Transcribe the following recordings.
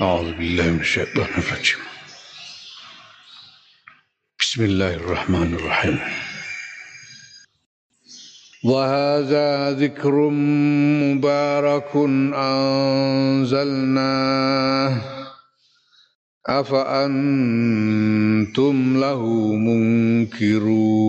أعوذ بالله من الشيطان الرجيم. بسم الله الرحمن الرحيم. وهذا ذكر مبارك أنزلناه. أفأنتم له منكرون؟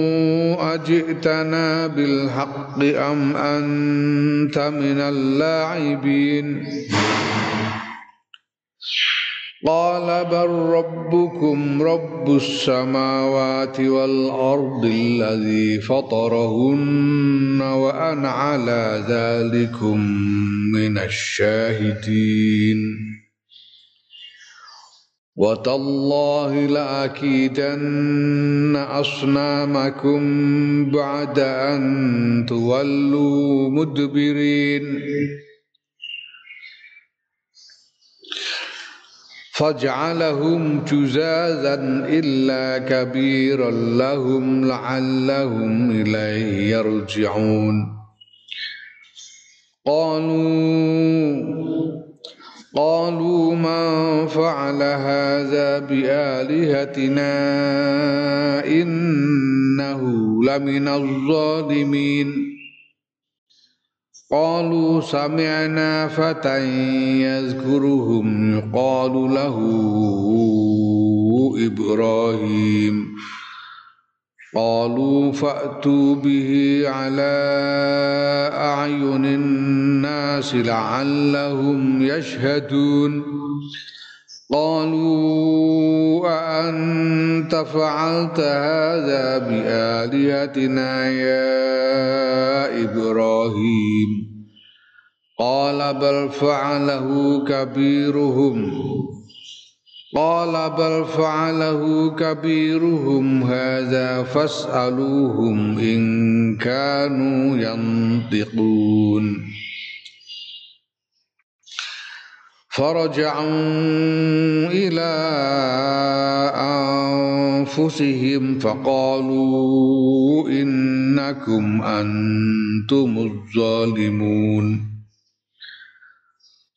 أجئتنا بالحق أم أنت من اللاعبين؟ قال بل ربكم رب السماوات والأرض الذي فطرهن وأنا على ذلكم من الشاهدين. وتالله لأكيدن أصنامكم بعد أن تولوا مدبرين فاجعلهم جزازا إلا كبيرا لهم لعلهم إليه يرجعون قالوا قالوا من فعل هذا بآلهتنا إنه لمن الظالمين. قالوا سمعنا فتى يذكرهم يقال له إبراهيم. قالوا فأتوا به على أعين الناس لعلهم يشهدون. قالوا أأنت فعلت هذا بآلهتنا يا إبراهيم؟ قال بل فعله كبيرهم. قال بل فعله كبيرهم هذا فاسألوهم إن كانوا ينطقون. فرجعوا إلى أنفسهم فقالوا إنكم أنتم الظالمون.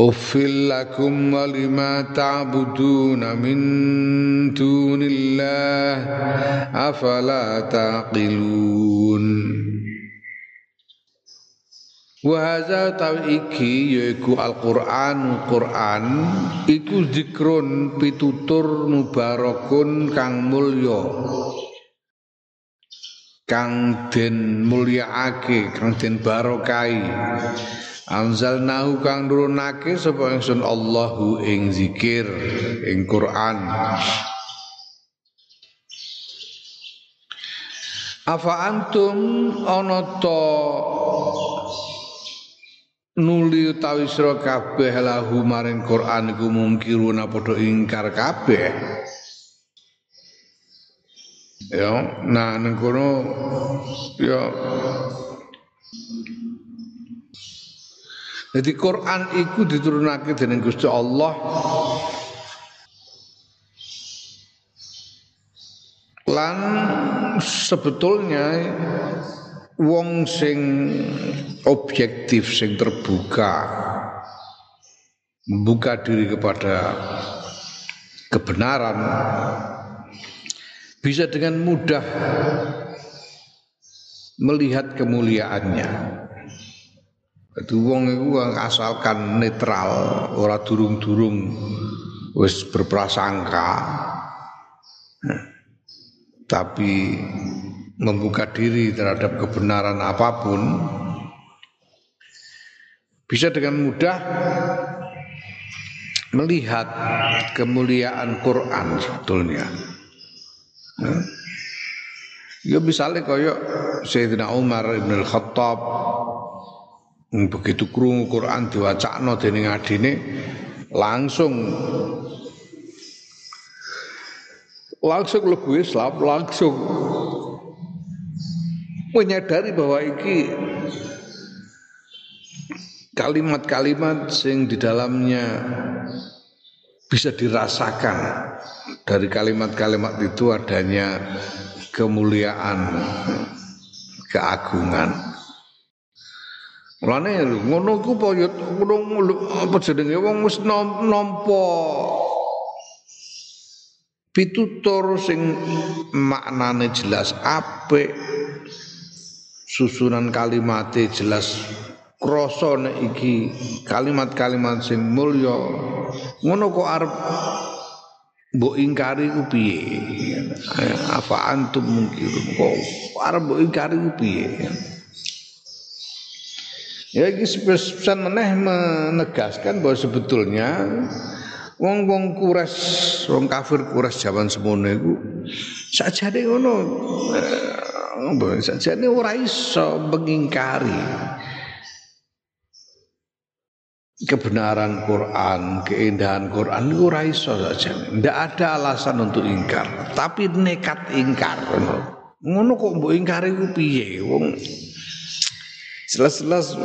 أفل لكم ولما تعبدون من دون الله أفلا تعقلون Wahaza tawi iki yaiku Al-Qur'an Qur'an iku zikrun pitutur mubarakun kang mulya kang den mulyaake kang den barokai Anzalnahu kang nurunake sapa ingsun Allahu ing zikir ing Quran. Afa antum ana ta nuli utawi sira kabeh lahu maring Quran iku mungkiruna padha ingkar kabeh. Ya, nah neng kono ya Jadi Quran itu diturunake dening Gusti Allah lan sebetulnya wong sing objektif sing terbuka membuka diri kepada kebenaran bisa dengan mudah melihat kemuliaannya. Itu wong iku asalkan netral, ora durung-durung wis berprasangka. Tapi membuka diri terhadap kebenaran apa pun bisa dengan mudah melihat kemuliaan Quran sebetulnya. Ya misalnya kaya Sayyidina Umar Ibn Al-Khattab begitu krungu Quran diwacakno dening adine langsung langsung lebu Islam langsung menyadari bahwa iki kalimat-kalimat sing di dalamnya bisa dirasakan. Dari kalimat-kalimat itu adanya kemuliaan keagungan Mulane ngono ku apa ya? Ngono apa jenenge? Wong wis nampa pitutur sing maknane jelas apik susunan kalimate jelas krasa iki kalimat-kalimat sing mulya. Ngono kok arep mbok ingkari ku piye? Apa antum mungkin? Kok arep mbok ingkari ku piye ya iki pesan meneh menegaskan bahwa sebetulnya wong-wong kuras wong kafir kuras zaman semono iku sajane ngono sajane ora iso mengingkari kebenaran Quran, keindahan Quran itu ora iso saja. Ndak ada alasan untuk ingkar, tapi nekat ingkar. Ngono kok mbok ingkari ku piye? Wong jelas-jelas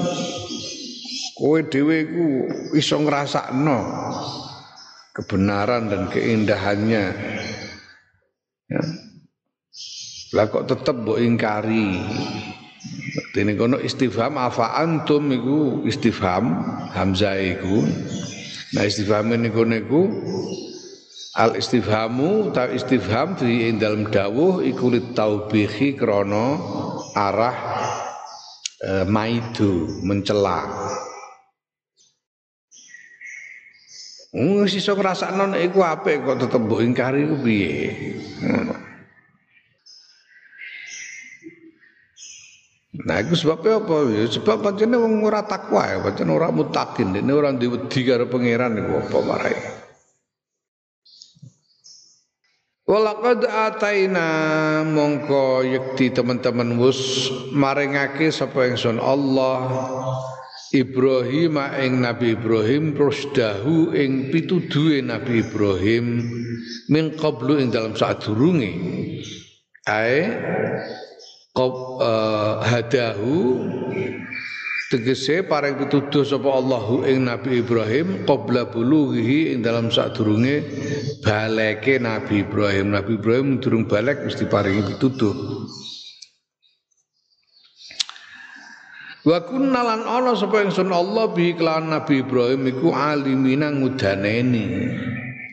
kowe dhewe ku iso ngrasakno kebenaran dan keindahannya. Ya. Lah kok tetep mbok ingkari? Dene kono istifham afa antum iku istifham hamzah iku. Nah istifham niku niku al istifhamu ta istifham fi dalam dawuh iku litaubihi krana arah e, maidu mencela. Wong iso ngrasakno nek iku apik kok tetep mbok ingkari ku piye. Nah, itu sebabnya apa? Ya, sebab pancene wong ora takwa ya, pancen ora mutakin, ini orang diwedi karo pangeran iku apa marai. Walaqad ataina mongko yekti teman-teman wus maringake sapa ingsun Allah Ibrahim ing Nabi Ibrahim rusdahu ing pituduhe Nabi Ibrahim min qablu ing dalam sadurunge ae Qab, uh, hadahu tegese paring pituduh sapa Allahu ing Nabi Ibrahim qabla bulughi ing dalam sadurunge baleke Nabi Ibrahim. Nabi Ibrahim durung balek mesti paringi pituduh. Wa kunna lan ana sapa ingsun Allah bi kelawan Nabi Ibrahim iku alimina ngudaneni.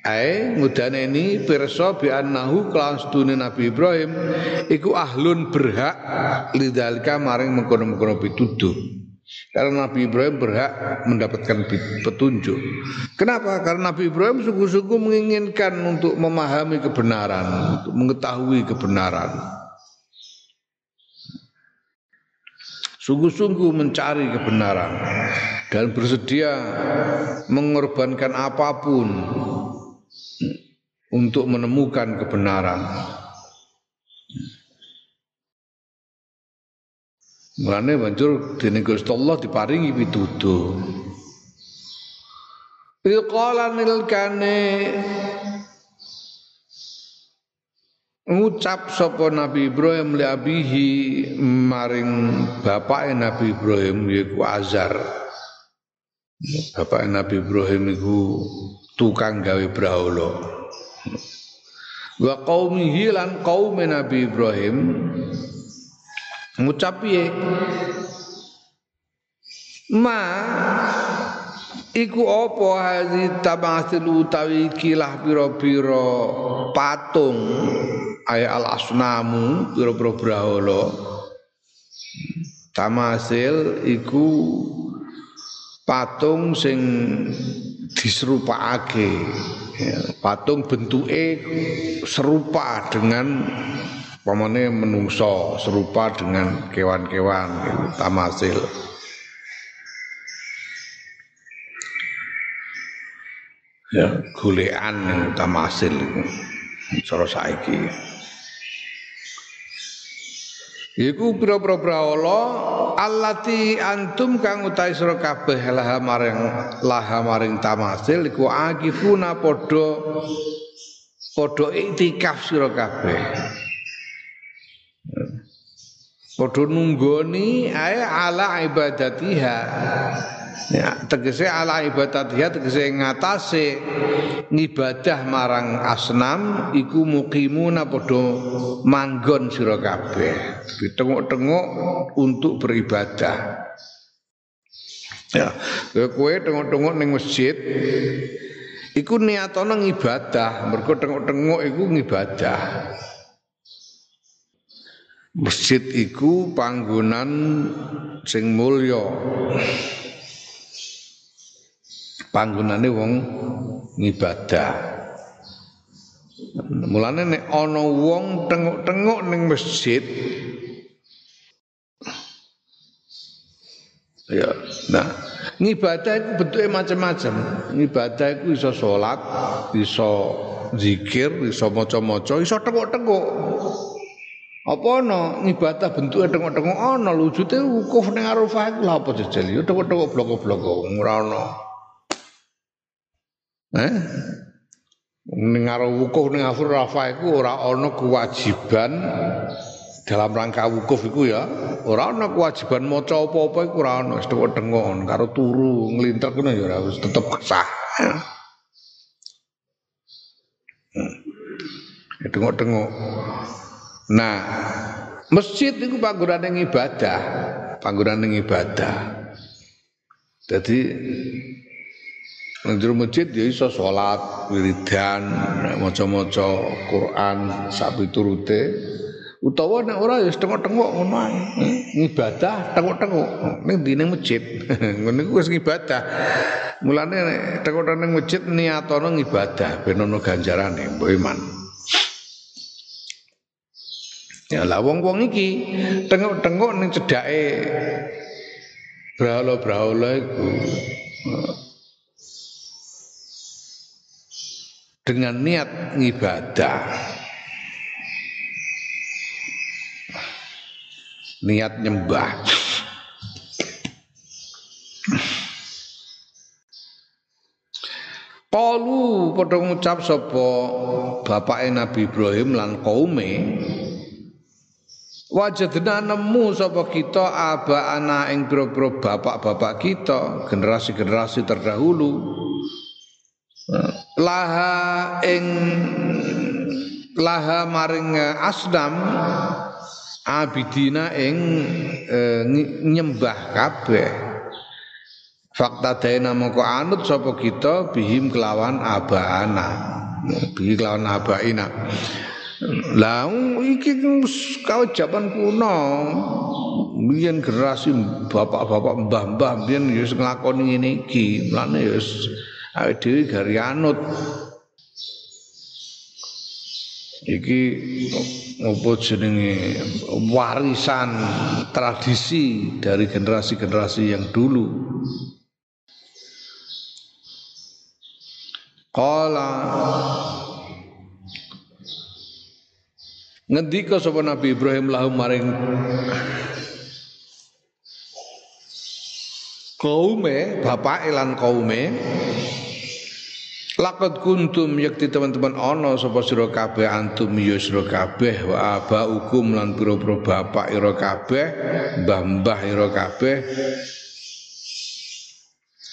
Ae ngudaneni pirsa bi annahu kelas sedune Nabi Ibrahim iku ahlun berhak lidzalika maring mengkono-mengkono pituduh karena Nabi Ibrahim berhak mendapatkan petunjuk. Kenapa? Karena Nabi Ibrahim sungguh-sungguh menginginkan untuk memahami kebenaran, untuk mengetahui kebenaran. Sungguh-sungguh mencari kebenaran dan bersedia mengorbankan apa pun untuk menemukan kebenaran. Mulane banjur dening Gusti Allah diparingi pituduh. Ilqala nilkane ngucap sapa Nabi Ibrahim li abihi maring bapake Nabi Ibrahim yaiku Azar. Bapak Nabi Ibrahim itu tukang gawe brahala. Wa qaumihi lan kaum Nabi Ibrahim ngucap piye? Ma iku apa hazi tamasil utawi kilah pira-pira patung? Ay al asnamu pira-pira brahala. Tamasil iku patung sing diserupakake. Ya, patung bentuke serupa dengan pamane menungso serupa dengan kewan-kewan tamasil ya golekan yang tamasil cara saiki Iku pira-pira brahala allati antum kang utahe sira kabeh laha maring laha maring tamasil iku akifuna padha padha iktikaf sira kabeh. Padha nunggoni ae ala ibadatiha. Ya, tegese ala ibadatiha tegese ngatasé ngibadah marang asnam iku mukimuna padha manggon sira kabeh. Ditengok-tengok untuk beribadah. Ya kowe tengok-tengok ning masjid iku niatono ngibadah. Mergo tengok-tengok iku ngibadah Masjid iku panggonan sing mulya panggonane wong ngibadah. Mulane nek ana wong tengok-tengok ning masjid Ya, nah ngibadah itu bentuknya macam-macam. Ngibadah itu iso sholat, iso zikir, iso moco-moco, iso tengok-tengok. Apa ana ngibadah bentuknya tengok-tengok ana lucuté wukuf ning Arafah iku lha apa jejel ya tengok-tengok bloko-bloko ora ana. Eh? Ning wukuf ning Arafah iku ora ana kewajiban dalam rangka wukuf iku ya ora ana kewajiban maca apa-apa iku ora ana wis tengok karo turu nglintek ngono ya ora wis tetep sah. Hmm. Ya, tengok-tengok. Nah, masjid itu panggonan ibadah, panggonan ibadah. Jadi Nang masjid ya iso salat, wiridan, maca-maca Quran sak piturute. Utawa nek ora ya tengok-tengok ngono ae. Ngibadah tengok-tengok ning dine masjid. Ngono iku wis ngibadah. Mulane tengok-tengok masjid niatono ngibadah ben ono ganjarane mbok iman. Ya lah wong-wong iki tengok-tengok ning cedake brahala-brahala iku. Dengan niat ngibadah. Niat nyembah. Kalu padha ngucap sapa bapake Nabi Ibrahim lan kaume Wajadna nemu sapa kita aba ana ing boro bapak-bapak kita generasi-generasi terdahulu. Laha ing laha maring asdam abidina ing e, nyembah kabeh. Fakta daina moko anut sapa kita bihim kelawan abaana bihi kelawan abaina lah iki kau jaman kuno. Biyen generasi bapak-bapak mbah-mbah biyen wis nglakoni ngene iki. Mlane wis awake dhewe gari anut. Iki apa jenenge? Warisan tradisi dari generasi-generasi yang dulu. Kala ngendika sapa Nabi Ibrahim lahum maring kaume bapak elan kaume Lakot kuntum yakti teman-teman ono sapa sira kabeh antum ya sira kabeh wa aba hukum lan pira-pira bapak ira kabeh mbah-mbah ira kabeh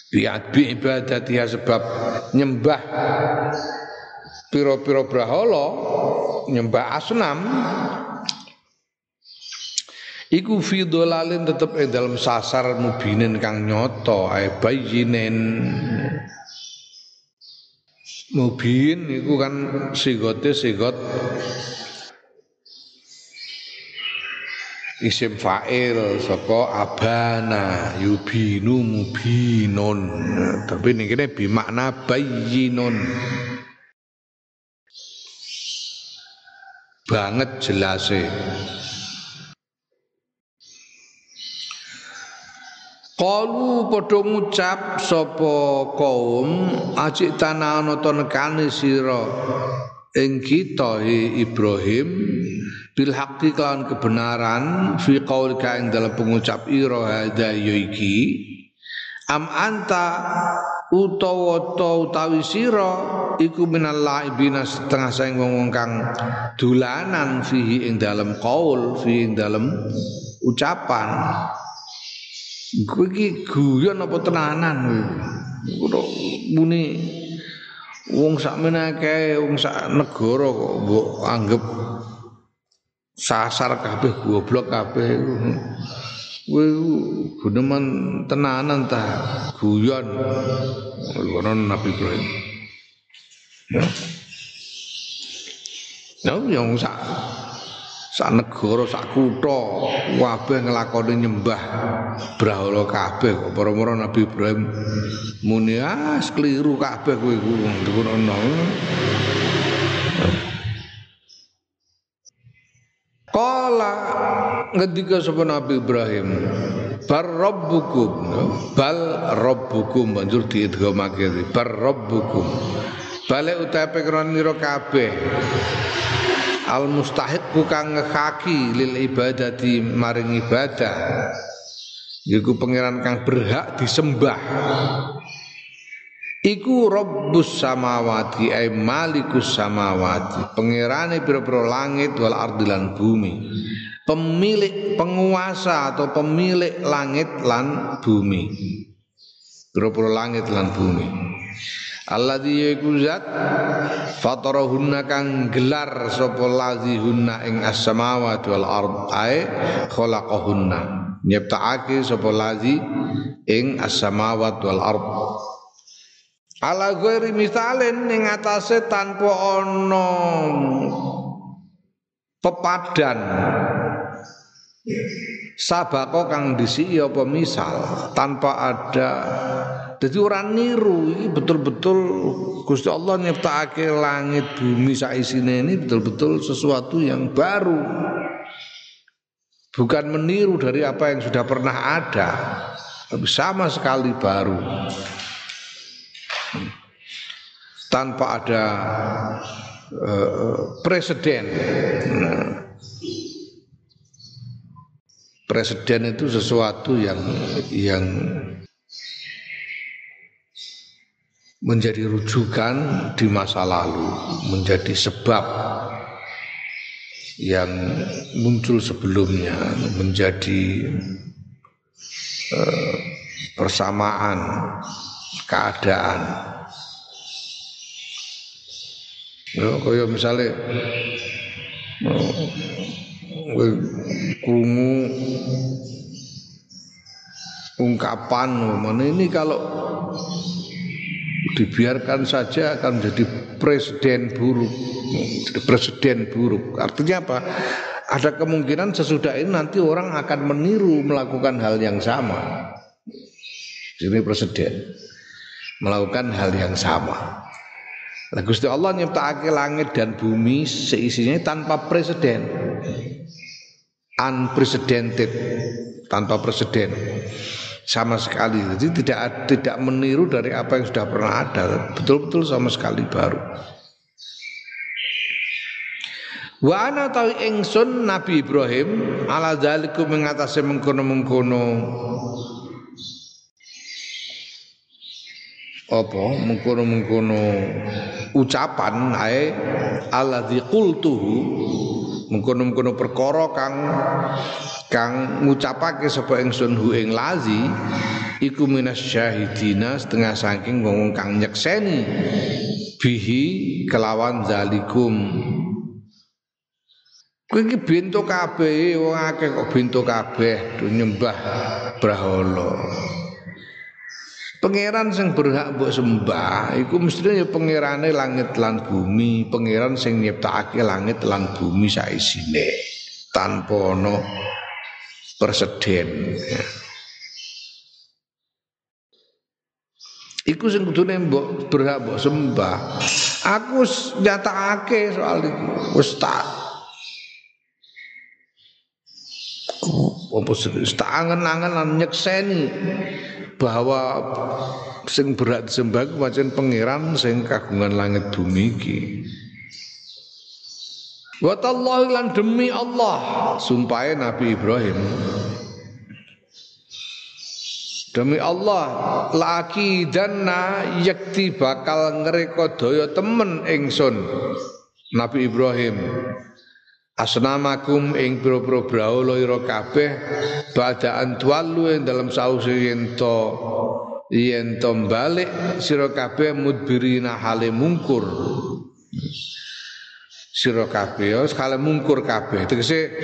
bi ibadatiha sebab nyembah piro-piro brahala nyembah asnam. Iku fi dolalin tetep ing dalam sasar mubinin kang nyoto ae bayinen mubin iku kan sigote sigot isim fa'il saka abana yubinu mubinun. Tapi kene bimakna bayyinun banget jelase. Kalu padha ngucap sapa kaum ajik tanah ana nekane sira. Ing kita Ibrahim bil haqqi kelawan kebenaran fi qaulika ing dalam pengucap ira hadza ya iki am anta utawa utawi sira iku minal laibina setengah saing wong kang dolanan fihi ing dalam qaul fi ing dalam ucapan. Kowe iki guyon apa tenanan kowe muni wong sak menake wong sak negara kok mbok anggap sasar kabeh goblok kabeh kowe guneman tenanan ta guyon. Ngono Nabi Ibrahim. Nah, yang sak sak negara sak kutha kabeh nglakoni nyembah brahala kabeh kok. Para Nabi Ibrahim muni ah keliru kabeh kowe iku. Ngono ngendika sapa Nabi Ibrahim bar rabbukum. Bal rabbukum banjur diidghamake bar rabbukum. Bale utahe pengira kabeh. Al mustahiq kang ngekaki lil ibadati maring ibadah. Iku pangeran kang berhak disembah. Iku Rabbus samawati ay malikus samawati. Pengirane pira-pira langit wal ardilan bumi Pemilik penguasa atau pemilik langit lan bumi. Pira-pira langit lan bumi. Alladzi yaiku zat fatarahunna kang gelar sapa ladzi hunna ing as-samawati wal ard ay khalaqahunna. Nyiptakake sapa ladzi ing as-samawati wal ard. Ala misalin ning atase tanpa ana pepadan. Sabako kang disiki apa misal tanpa ada. Jadi orang niru ini betul-betul Gusti Allah nyiptakake langit bumi saisine ini betul-betul sesuatu yang baru. Bukan meniru dari apa yang sudah pernah ada tapi sama sekali baru. Tanpa ada uh, presiden. Nah, presiden itu sesuatu yang yang menjadi rujukan di masa lalu, menjadi sebab yang muncul sebelumnya, menjadi uh, persamaan keadaan Ya, kaya misalnya oh, krungu ungkapan mana ini kalau dibiarkan saja akan menjadi presiden buruk. Jadi presiden buruk. Artinya apa? Ada kemungkinan sesudah ini nanti orang akan meniru melakukan hal yang sama. Ini presiden melakukan hal yang sama Lah Gusti Allah nyiptakake langit dan bumi seisinya tanpa presiden. Unprecedented, tanpa presiden sama sekali. Jadi tidak tidak meniru dari apa yang sudah pernah ada. Betul-betul sama sekali baru. Wa ana tawi ingsun Nabi Ibrahim ala zalikum mengatasi mengkono-mengkono apa? Mengkono-mengkono ucapan ae alladzi qultuhu. Mengkono-mengkono perkara kang kang ngucapake sapa ingsun hu ing lazi iku minas syahidina setengah saking wong kang nyekseni bihi kelawan zalikum. Kowe iki bento kabeh wong akeh kok bento kabeh nyembah brahala. Pangeran sing berhak mbok sembah iku mestine ya pangerane langit lan bumi, pangeran sing nyiptakake langit lan bumi saisine tanpa ana perseden. Iku sing kudune mbok berhak mbok sembah. Aku nyatakake soal iku. Wis tak apa angen-angen lan nyekseni bahwa sing berat disembah pancen pangeran sing kagungan langit bumi iki. Wa lan demi Allah sumpahe Nabi Ibrahim Demi Allah laki dana yakti bakal ngereko daya temen ingsun Nabi Ibrahim asnamakum ing pira-pira brahala ira kabeh badaan ing dalam sause yen to yen balik sira kabeh mudbirina hale mungkur. Sira kabeh ya sekale mungkur kabeh. Tegese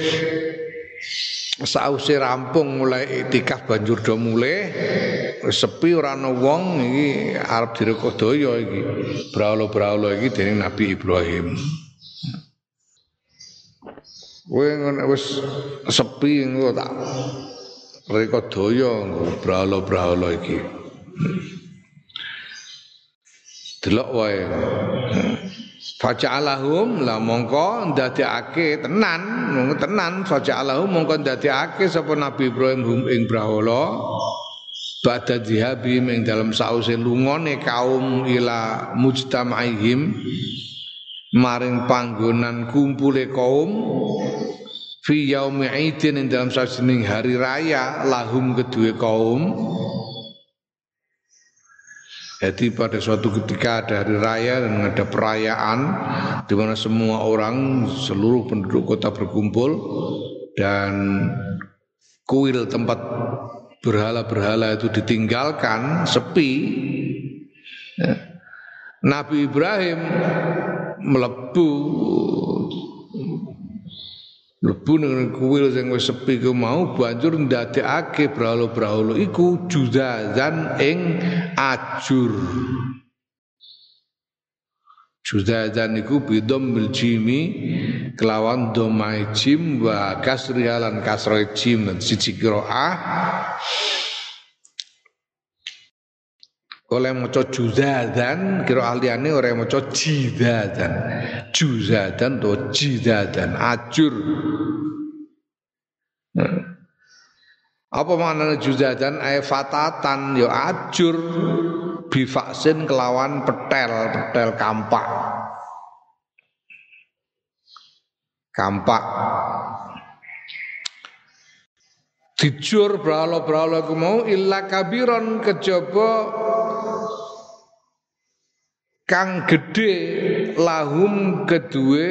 sause rampung mulai itikaf banjur do mulai sepi ora ana wong iki arep direkodaya iki brahala-brahala iki dening Nabi Ibrahim Kowe ngono wis sepi engko tak reka daya brahala-brahala iki. Delok wae. Faja'alahum la mongko ndadekake tenan, mongko tenan faja'alahum mongko ndadekake sapa Nabi Ibrahim hum ing brahala Bada dihabi dalam sause lungone kaum ila mujtamaihim maring panggonan kumpule kaum fi yaumi idin ing dalam sajening hari raya lahum kedua kaum jadi pada suatu ketika ada hari raya dan ada perayaan di mana semua orang seluruh penduduk kota berkumpul dan kuil tempat berhala-berhala itu ditinggalkan sepi ya. Nabi Ibrahim melebu mlebu ning kuil sing wis sepi ku mau banjur ndadekake brahala-brahala iku juzazan ing ajur. Juzazan iku bidom bil kelawan domai jim wa kasri halan kasroy jim. Dan siji kiroah oleh maca juzadan kira ahliane ora maca jidadan juzadan to jidadan ajur. Apa maknanya juzadan ay fatatan yo ya ajur. Bivaksin kelawan petel petel kampak. Kampak. Dijur bralo-bralo ku mau illa kabiron kejaba kang gede lahum kedue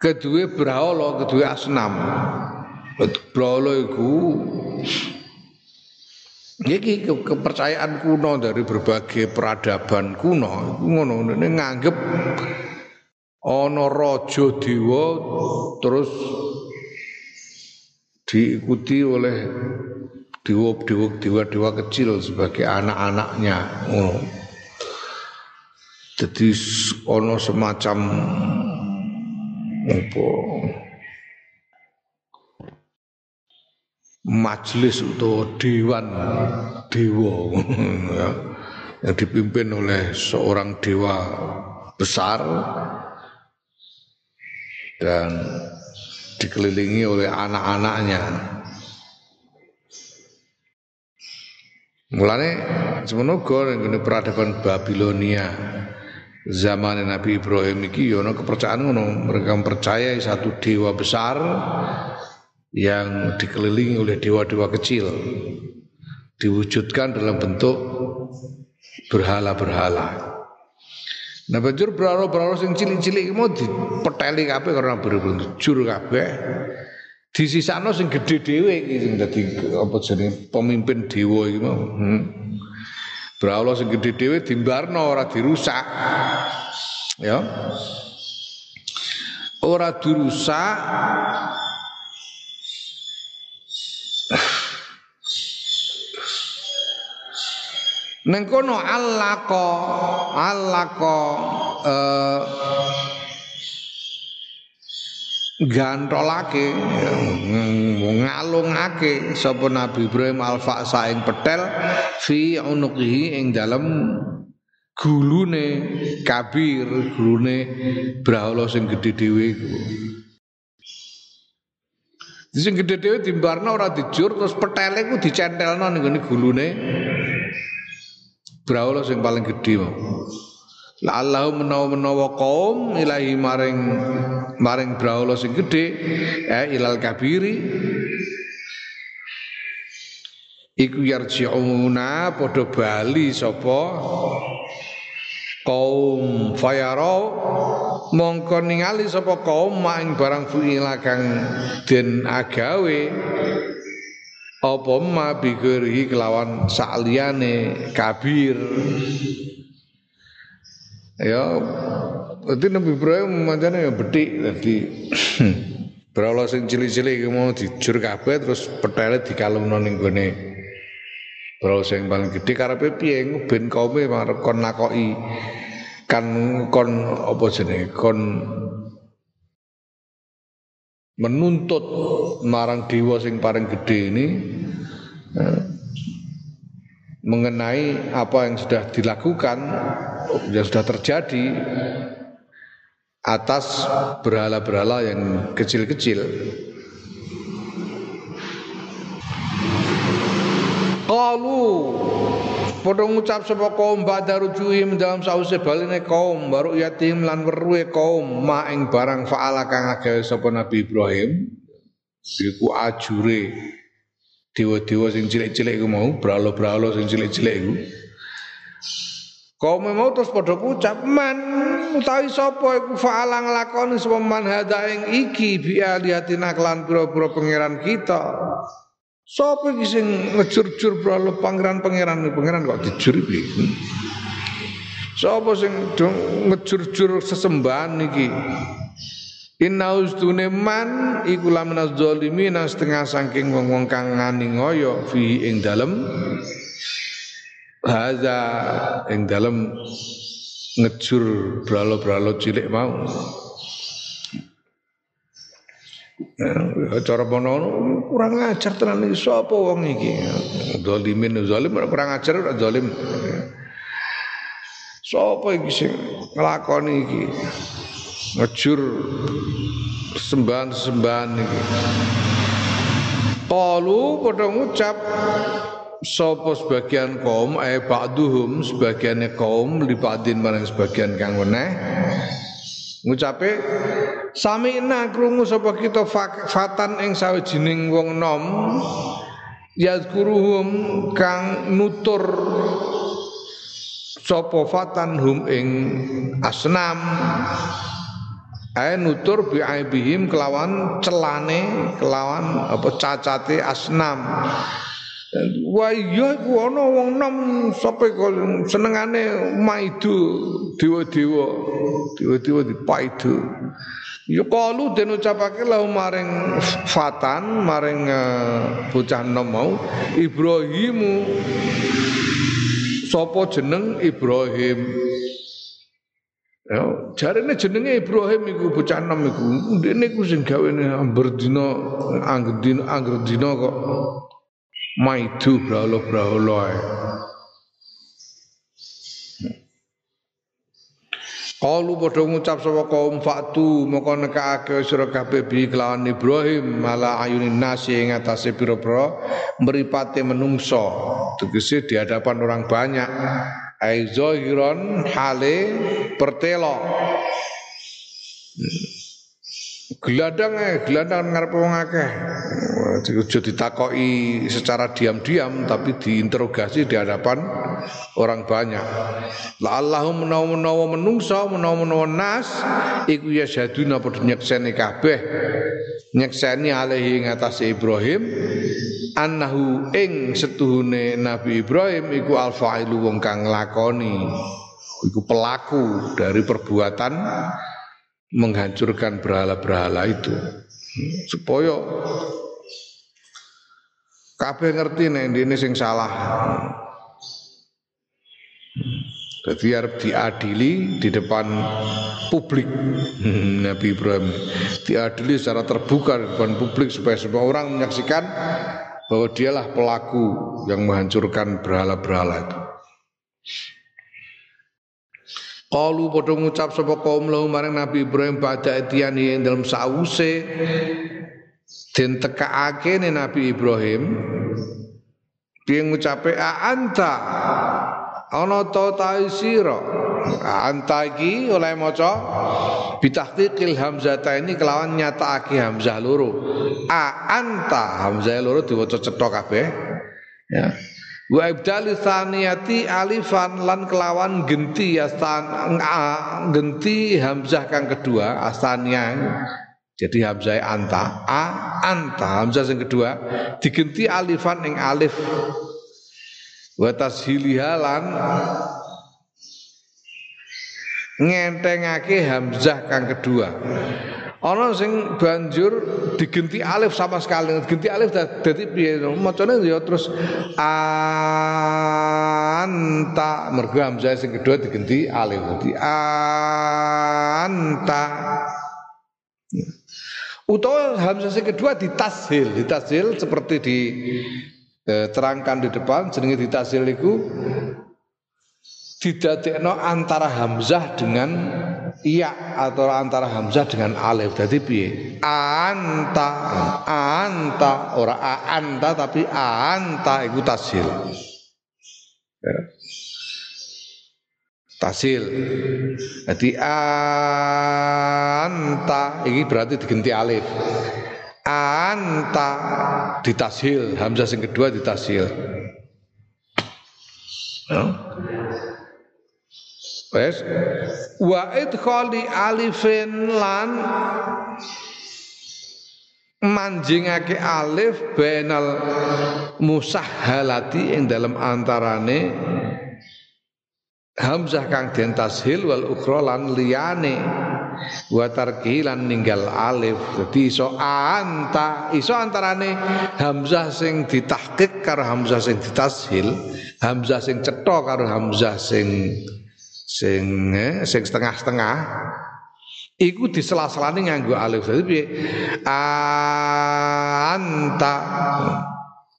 kedue brahala kedue asnam. Brahala iku Iki kepercayaan kuno dari berbagai peradaban kuno. Ngono ini nganggep ana raja dewa terus diikuti oleh dewa-dewa dewa-dewa kecil sebagai anak-anaknya. Oh. Jadi ono semacam apa majelis atau dewan dewa ya, yang dipimpin oleh seorang dewa besar dan dikelilingi oleh anak-anaknya Mulane uga ning peradaban Babilonia zaman Nabi Ibrahim iki ya kepercayaan ngono mereka percaya satu dewa besar yang dikelilingi oleh dewa-dewa kecil diwujudkan dalam bentuk berhala-berhala. Nah banjur berhala-berhala sing cilik-cilik mau dipeteli kabeh karena berbentuk jur kabeh disisakno sing gedhe dhewe iki sing dadi apa jenenge pemimpin dewa iki mau. Hmm. Brahala sing gedhe dhewe dimbarno ora dirusak. Ya. Ora dirusak Neng kono allako allako eh gantolake ngalungake. Sapa Nabi Ibrahim alfa saing petel fi unuqihi ing dalem gulune kabir gulune brahala sing gedhe dhewe iku. Sing gedhe dhewe dimbarno ora dijur terus petele ku dicentelno ning gulune Brahala sing paling gedhe mau. La Allah menawa-menawa kaum ilahi maring maring brahala sing gedhe eh ilal kabiri. Iku yarji'una padha bali sapa? Kaum fayarau mongko ningali sapa kaum maing barang fuila kang den agawe. Apa ma bigeri kelawan sakliyane kabir ya dadi Nabi Ibrahim mancane ya betik dadi Berawal sing cilik-cilik mau dijur kabeh terus petele dikalungno ning gone. Berawal sing paling gede karepe piye? Ben kaume marep kon nakoki kan kon apa jenenge? Kon menuntut marang dewa sing paling gede ini mengenai apa yang sudah dilakukan yang sudah terjadi atas berhala-berhala yang kecil-kecil. Qalu Padha ngucap sapa kaum ba'da rujuhim dalam sause baline kaum baru yatim lan weruhe kaum ma ing barang faala kang agawe sapa Nabi Ibrahim iku ajure dewa-dewa sing cilik-cilik iku mau bralo-bralo sing cilik-cilik iku Kaum mau terus padha ngucap man utawi sapa iku faala nglakoni sapa man hada ing iki bi alihatina kelan pira-pira pangeran kita Sopo iki sing ngejur-jur bralo pangeran-pangeran pangeran kok dijur iki. Sopo sing ngejur-jur sesembahan iki? Inna ustune man iku lamina zalimin setengah saking wong-wong kang ngani ngoyo fi ing dalem haza ing dalem ngejur bralo-bralo cilik mau. Ya, cara kurang ajar tenan iki sapa wong iki. Zalimin zalim kurang ajar ora zalim. Sapa iki sing nglakoni iki? Ngejur sembahan-sembahan iki. Padha ngucap sapa sebagian kaum eh ba'duhum sebagiannya kaum lipadin marang sebagian kang weneh ngucape samina krungu sapa kita fatan ing sawijining wong nom yazkuruhum kang nutur sapa fatan hum ing asnam ae nutur bi aibihim kelawan celane kelawan apa cacate asnam Wah iya iku ana wong nom sapa senengane maidu dewa-dewa. Dewa-dewa dipaidu. Ya kalu den ucapake lahu maring fatan maring uh, bocah nom mau Ibrahimu sapa jeneng Ibrahim Ya, jarene jenenge Ibrahim iku bocah nom iku. Ndene iku sing gawene amber dina angger dina angger dina kok maidu brahala-brahala ae. Kalu padha ngucap sapa kaum faktu moko nekake sira kabeh bi kelawan Ibrahim mala ayunin nasi ing atase pira-pira mripate menungso tegese di hadapan orang banyak ai hale pertelo gelandang eh gelandang ngarep wong akeh. Aja ditakoki secara diam-diam tapi diinterogasi di hadapan orang banyak. La Allahum menawa-menawa menungso menawa-menawa nas iku ya saduna padha nyekseni kabeh. Nyekseni alaihi ngatasi Ibrahim. Annahu ing setuhune Nabi Ibrahim iku alfailu wong kang lakoni iku pelaku dari perbuatan menghancurkan berhala-berhala itu. Supaya kabeh ngerti nek ini sing salah. Jadi harus diadili di depan publik. Nabi Ibrahim. Diadili secara terbuka di depan publik supaya semua orang menyaksikan bahwa dialah pelaku yang menghancurkan berhala-berhala itu. Qalu padha ngucap sapa kaum lahu maring Nabi Ibrahim pada etiani ing dalam sause den tekaake Nabi Ibrahim. Piye ngucape a anta? Ana ta ta sira? Anta iki oleh maca bitahqiqil hamzata ini kelawan nyatakake hamzah loro. A anta? Hamzah loro diwaca cetha kabeh. Ya wa ibdali tsaniyati alifan lan kelawan genti astan genti hamzah kang kedua astania jadi hamzah anta a anta. Hamzah yang kedua digenti alifan ing alif. Wa tashiliha ngentengake hamzah kang kedua. Ana sing banjur digenti alif sama sekali. Digenti alif dadi piye macane ya terus anta. Mergo hamzah sing kedua digenti alif. Dadi anta. Utawa hamzah sing kedua ditashil ditashil seperti di eh, terangkan di depan. Jenenge ditasil iku didadekno antara hamzah dengan iya atau antara hamzah dengan alif. Jadi piye? Anta, anta ora anta tapi anta iku tasil. Ya. Tasil. Jadi anta ini berarti diganti alif anta ditashil hamzah sing kedua ditashil ya. Wes wa idkhali alifin lan manjingake alif benal musahhalati ing dalam antarane hamzah kang den tashil wal ukhra lan liyane. Wa tarkilan ninggal alif. Dadi iso anta iso antarane hamzah sing ditahqiq karo hamzah sing ditashil hamzah sing cetha karo hamzah sing sing eh, sing setengah-setengah. Iku disela-selane nganggo alif. Dadi piye? Anta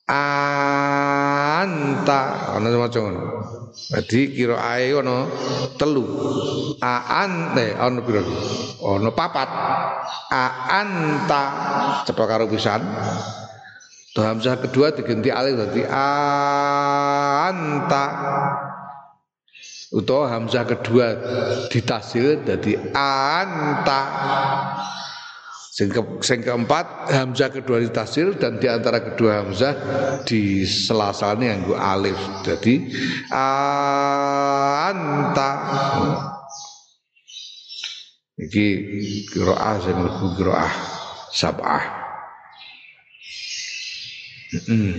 anta. Ana maca ngono. Dadi ae ana telu. Aan eh ana pira ana papat. Anta cepet karo pisan. To hamzah kedua diganti alif. Dadi anta utawa hamzah kedua ditasil dadi anta Sing, ke, keempat hamzah kedua ditasil dan di antara kedua hamzah di yang gue alif. Jadi anta iki qiraah sing mlebu qiraah sab'ah. Mm.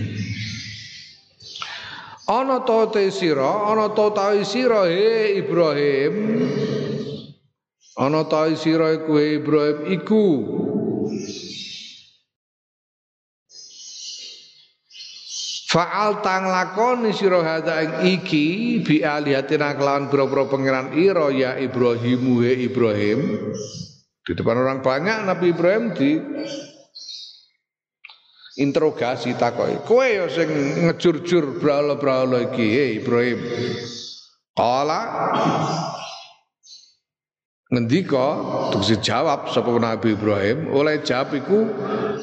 Ana ta te sira, ana ta ta sira he Ibrahim. Ana ta sira iku Ibrahim iku Fa'al tang lakoni sira hadza iki bi alihatina kelawan pira-pira pangeran ira ya Ibrahimu he Ibrahim. Di depan orang banyak Nabi Ibrahim di interogasi takoki. Kowe ya sing ngejur-jur brahala-brahala iki he Ibrahim. Kala ngendika terus jawab sapa Nabi Ibrahim oleh jawab iku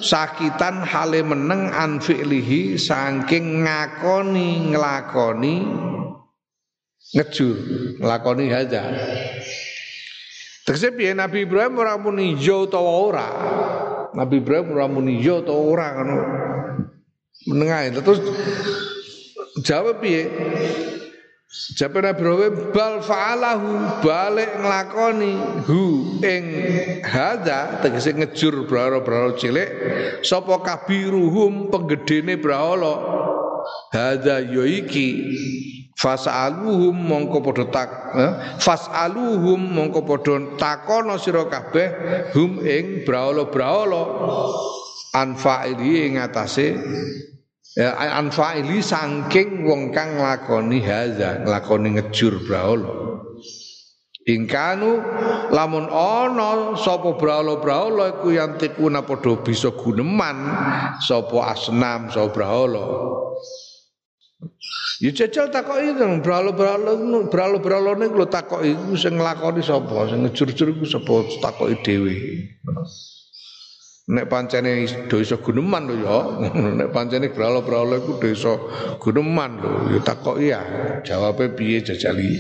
sakitan hale meneng an fi'lihi saking ngakoni nglakoni ngejur nglakoni haja Tegese piye Nabi Ibrahim ora muni yo utawa ora Nabi Ibrahim ora muni yo utawa ora ngono. Menengae terus jawab piye? Jabe Nabi Ibrahim bal fa'alahu balik nglakoni hu ing hadza. Tegese ngejur brahara-brahara cilik sapa kabiruhum penggedene brahara hadza yo iki fasaluhum mongko padha tak eh? fasaluhum mongko padha takono sira kabeh hum ing brahara-brahara anfa'ili ing atase ya anfa'ili saking wong kang nglakoni haza nglakoni ngejur brahala ingkanu lamun ana sapa brahala-brahala iku yang tikuna padha bisa guneman sapa asnam sapa brahala Ya jajal takoki to brahala-brahala brahala-brahala niku lho takoki iku sing nglakoni sapa sing ngejur-jur iku sapa takoki dhewe Nek pancene desa guneman lho ya. Nek pancene bralo-bralo iku desa guneman lho, ya takok iya. Jawabe piye jajali.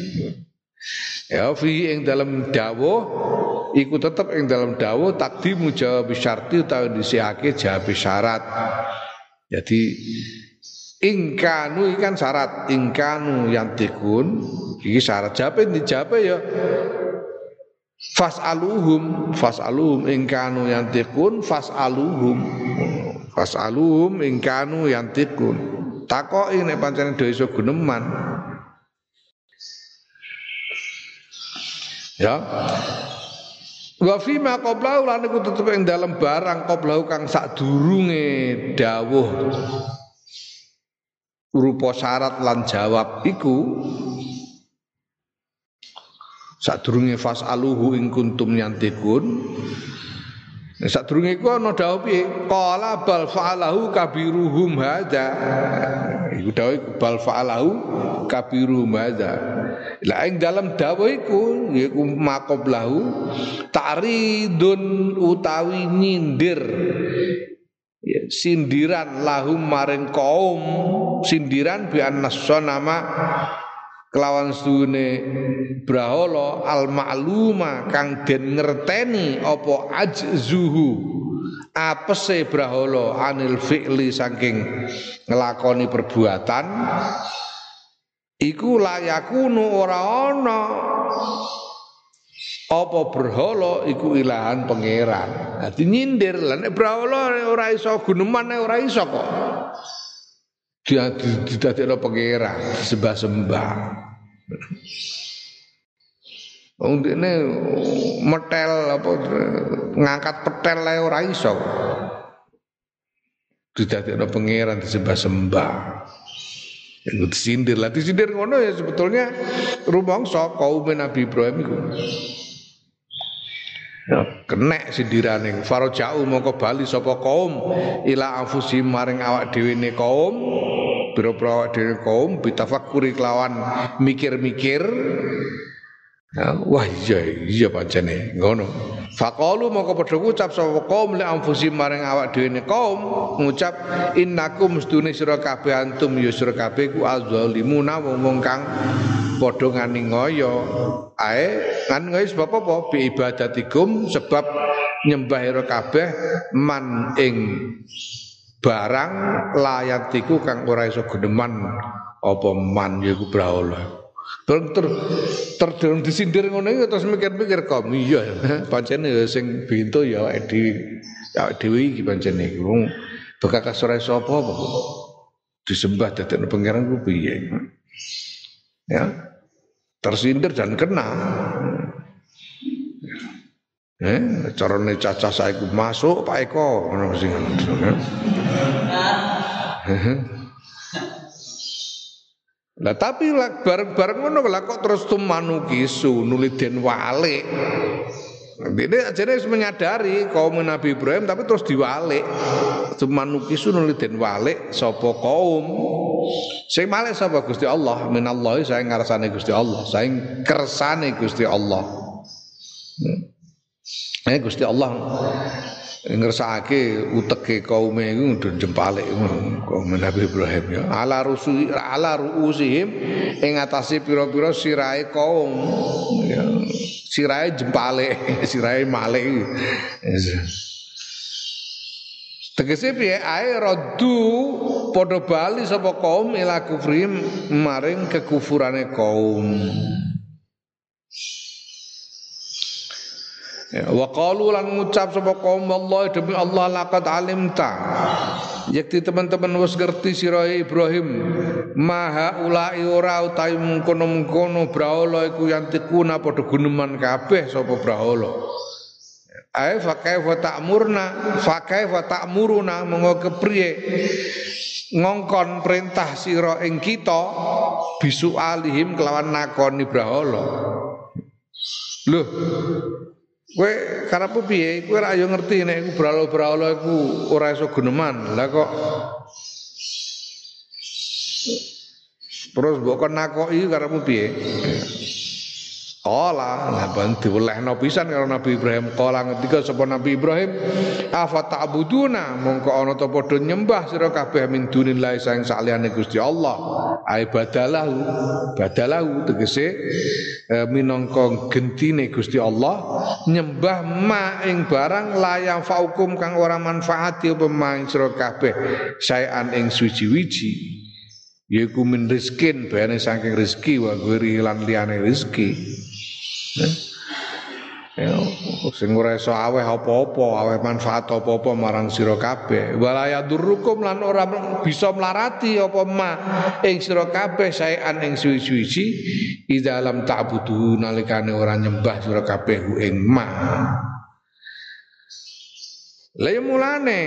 Ya fi ing dalam dawuh iku tetep ing dalam dawuh takdimu jawab syarti utawa disihake jawab syarat. Jadi ingkanu ikan syarat. Ingkanu yang tikun iki syarat. Jawab dijawab ya. Fas'aluhum fas'aluhum ingkanu yantikun fas'aluhum. Fas'aluhum ingkanu yantikun takoki nek pancen dhewe iso guneman. Ya. Wa fi ma qablahu lan iku tetep ing dalem barang qablahu kang sadurunge dawuh rupa syarat lan jawab iku sadurunge fasaluhu ing kuntum yantikun sadurunge iku ana dawuh piye? Qala bal fa'alahu kabiruhum hadza. Iku dawuh bal fa'alahu kabiruhum hadza. La ing dalam dawuh iku yaiku maqablahu ta'ridun utawi nyindir ya, sindiran lahum maring kaum. Sindiran bi nama kelawan sedune brahala al ma'luma kang den ngerteni apa ajzuhu. Apese brahala anil fi'li saking nglakoni perbuatan. Iku layakunu ora ana apa berhala iku ilahan pangeran. Dadi nyindir lan brahala ora iso guneman ora iso kok dia didadekno pangeran sembah-sembah Wong dene metel apa ngangkat petel ae ora iso. Didadekno pangeran disembah-sembah. Yang disindir lah, disindir ngono ya sebetulnya rumangsa kaum Nabi Ibrahim iku. Kenek sindirane farajau mongko bali sapa kaum? Ila anfusi maring awak dhewe ne kaum biro-biro awak dhewe kaum bitafakuri kelawan mikir-mikir wah iya iya pancene ngono. Faqalu mongko padha ngucap sapa kaum li anfusi maring awak dhewe ne kaum ngucap innakum sedune sira kabeh antum ya sira kabeh ku azzalimuna wong kang padha ngani ngoyo. Ae kan ngoyo sebab apa? Bi ibadatikum sebab nyembah ira kabeh man ing barang layatiku kang ora iso geneman apa man yiku brahala ter ter ter disindir ngono iki terus mikir-mikir kok iya pancen ya sing bintu ya awake dhewe awake dhewe iki pancen iki. Wong bekakas ora iso apa-apa. Disembah dadekno pangeran ku piye? Ya. Tersindir dan kena. Eh, carane caca saya masuk Pak Eko. Ngono sing. Lah tapi bareng-bareng ngono lah kok terus tumanu kisu nuliden walik. Ini akhirnya menyadari kaum Nabi Ibrahim tapi terus diwalik. Tumanu kisu nuliden walik sopo kaum Sing malih sapa Gusti Allah? Minallahi saya ngarsane Gusti Allah, saya kersane Gusti Allah. Hmm. Eh Gusti Allah ngersake uteke kaume iku ndon jempalik kaum Nabi Ibrahim ya. Ala rusu ala ruusihim ing atase pira-pira sirahe kaum ya. Sirahe jempalik, sirahe malik. Tegese piye ae radu padha bali sapa kaum ila kufrim maring kekufurane kaum Ya, wa qalu lan ngucap sapa kaum Allah demi Allah laqad alimta. Yakti teman-teman wis ngerti sira Ibrahim maha ulai ora utawi mengkono-mengkono brahala iku yantikuna padha guneman kabeh sapa brahala. Ai fa kaifa ta'murna fa kaifa ta'muruna monggo kepriye ngongkon perintah sira ing kita bisu alihim kelawan nakoni brahala. Loh, Kowe karepe piye? Kowe ora yo ngerti nek iku bralo-bralo iku ora iso guneman. Lah kok Terus mbok kon nakoki karepmu piye? Kala naban diwelehno pisan karo Nabi Ibrahim. Kala ngendika sapa Nabi Ibrahim? Afa ta'buduna? Mongko ana ta padha nyembah sira kabeh min dunillahi sang saliyane Gusti Allah. Ai badalahu badalahu tegese e, minangka gentine Gusti Allah nyembah ma ing barang layang faukum kang ora manfaati apa maing sira kabeh saean ing suci-wiji. Yaiku min rizkin bayane saking rezeki wa ghairi lan liyane Ya, sing ora iso aweh apa-apa, aweh manfaat apa-apa marang sira kabeh. Walaya durukum lan ora bisa melarati apa ma ing sira kabeh saean ing suwi-suwi di dalam ta'budu nalikane ora nyembah sira kabeh ing ma. Lah ya mulane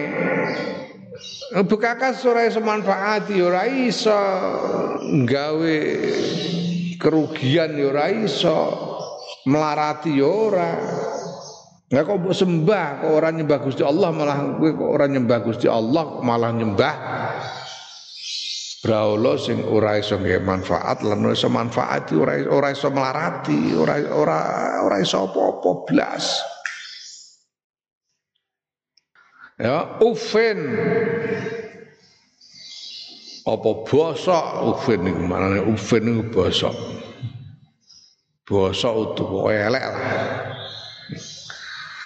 Bekakas ora iso manfaati ora iso gawe kerugian ya ora iso melarati ya ora. Nggak kok mbok sembah kok ora nyembah Gusti Allah malah kowe kok ora nyembah Gusti Allah malah nyembah Braula sing ora iso nggih manfaat lan ora iso manfaati ora ora iso melarati ora ora ora iso apa-apa blas. Ya, ufen apa bosok ufen niku manane ufen niku bosok basa utuh elek lah.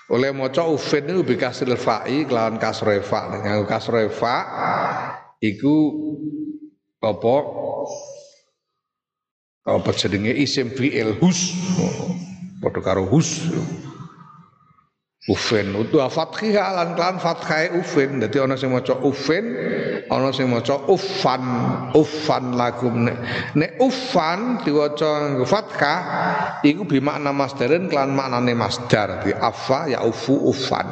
Oleh maca ufin niku bi kasril fa'i kelawan kasre fa. Nganggo kasre fa iku apa? Apa jenenge? Isim fi'il hus. Padha karo hus Ufin utu fathah lan kelan fathah ufin dadi ana sing maca ufin ana sing maca uffan. Uffan lakum nek nek uffan diwaca fathah iku bi makna masdarin kelan maknane masdar. Di afa ya ufu uffan.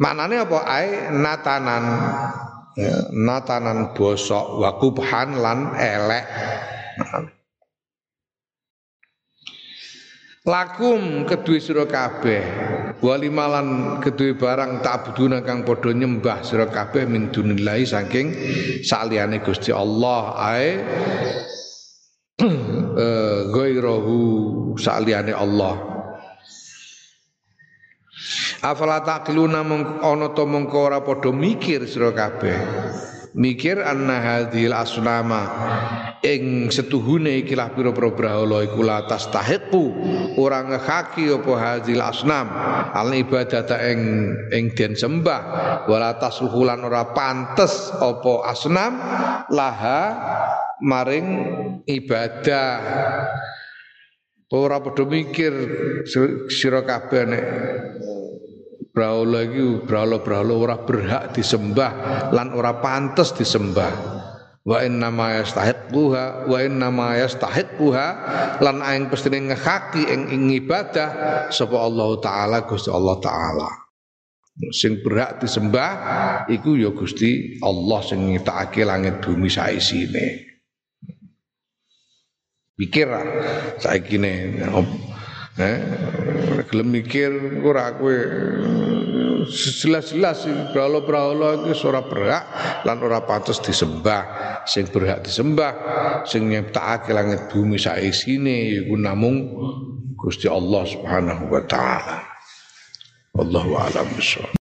Maknane apa? Ae natanan. Ya, natanan bosok wa kubhan lan elek lakum kedue sira kabeh. Walimalan kedue barang tak buduna kang padha nyembah sira kabeh min dunillahi saking saliyane Gusti Allah ae. Eh ghairahu saliyane Allah. Afala taqiluna ana to mengko mikir sira kabeh mikir anna hadhil asnama. Ing setuhune ikilah pira-pira brahala iku la tastahiqu ora ngehaki apa hadhil asnam. Al ibadata ing ing den sembah. Wala tasluhulan ora pantes apa asnam laha maring ibadah. Ora padha mikir sira kabeh Brahala iki brahala-brahala ora berhak disembah lan ora pantes disembah. Wa inna ma yastahiquha wa inna ma yastahiquha lan aing pestine ngehaki ing ing ibadah sapa Allah taala Gusti Allah taala. Sing berhak disembah iku ya Gusti Allah sing ngitakake langit bumi saisine. Pikir saiki ne Eh, gelem mikir ora kowe jelas-jelas brahala-brahala iki ora berhak lan ora pantes disembah. Sing berhak disembah sing nyiptakake langit bumi saisine iku namung Gusti Allah Subhanahu wa taala. Allahu a'lam bishawab.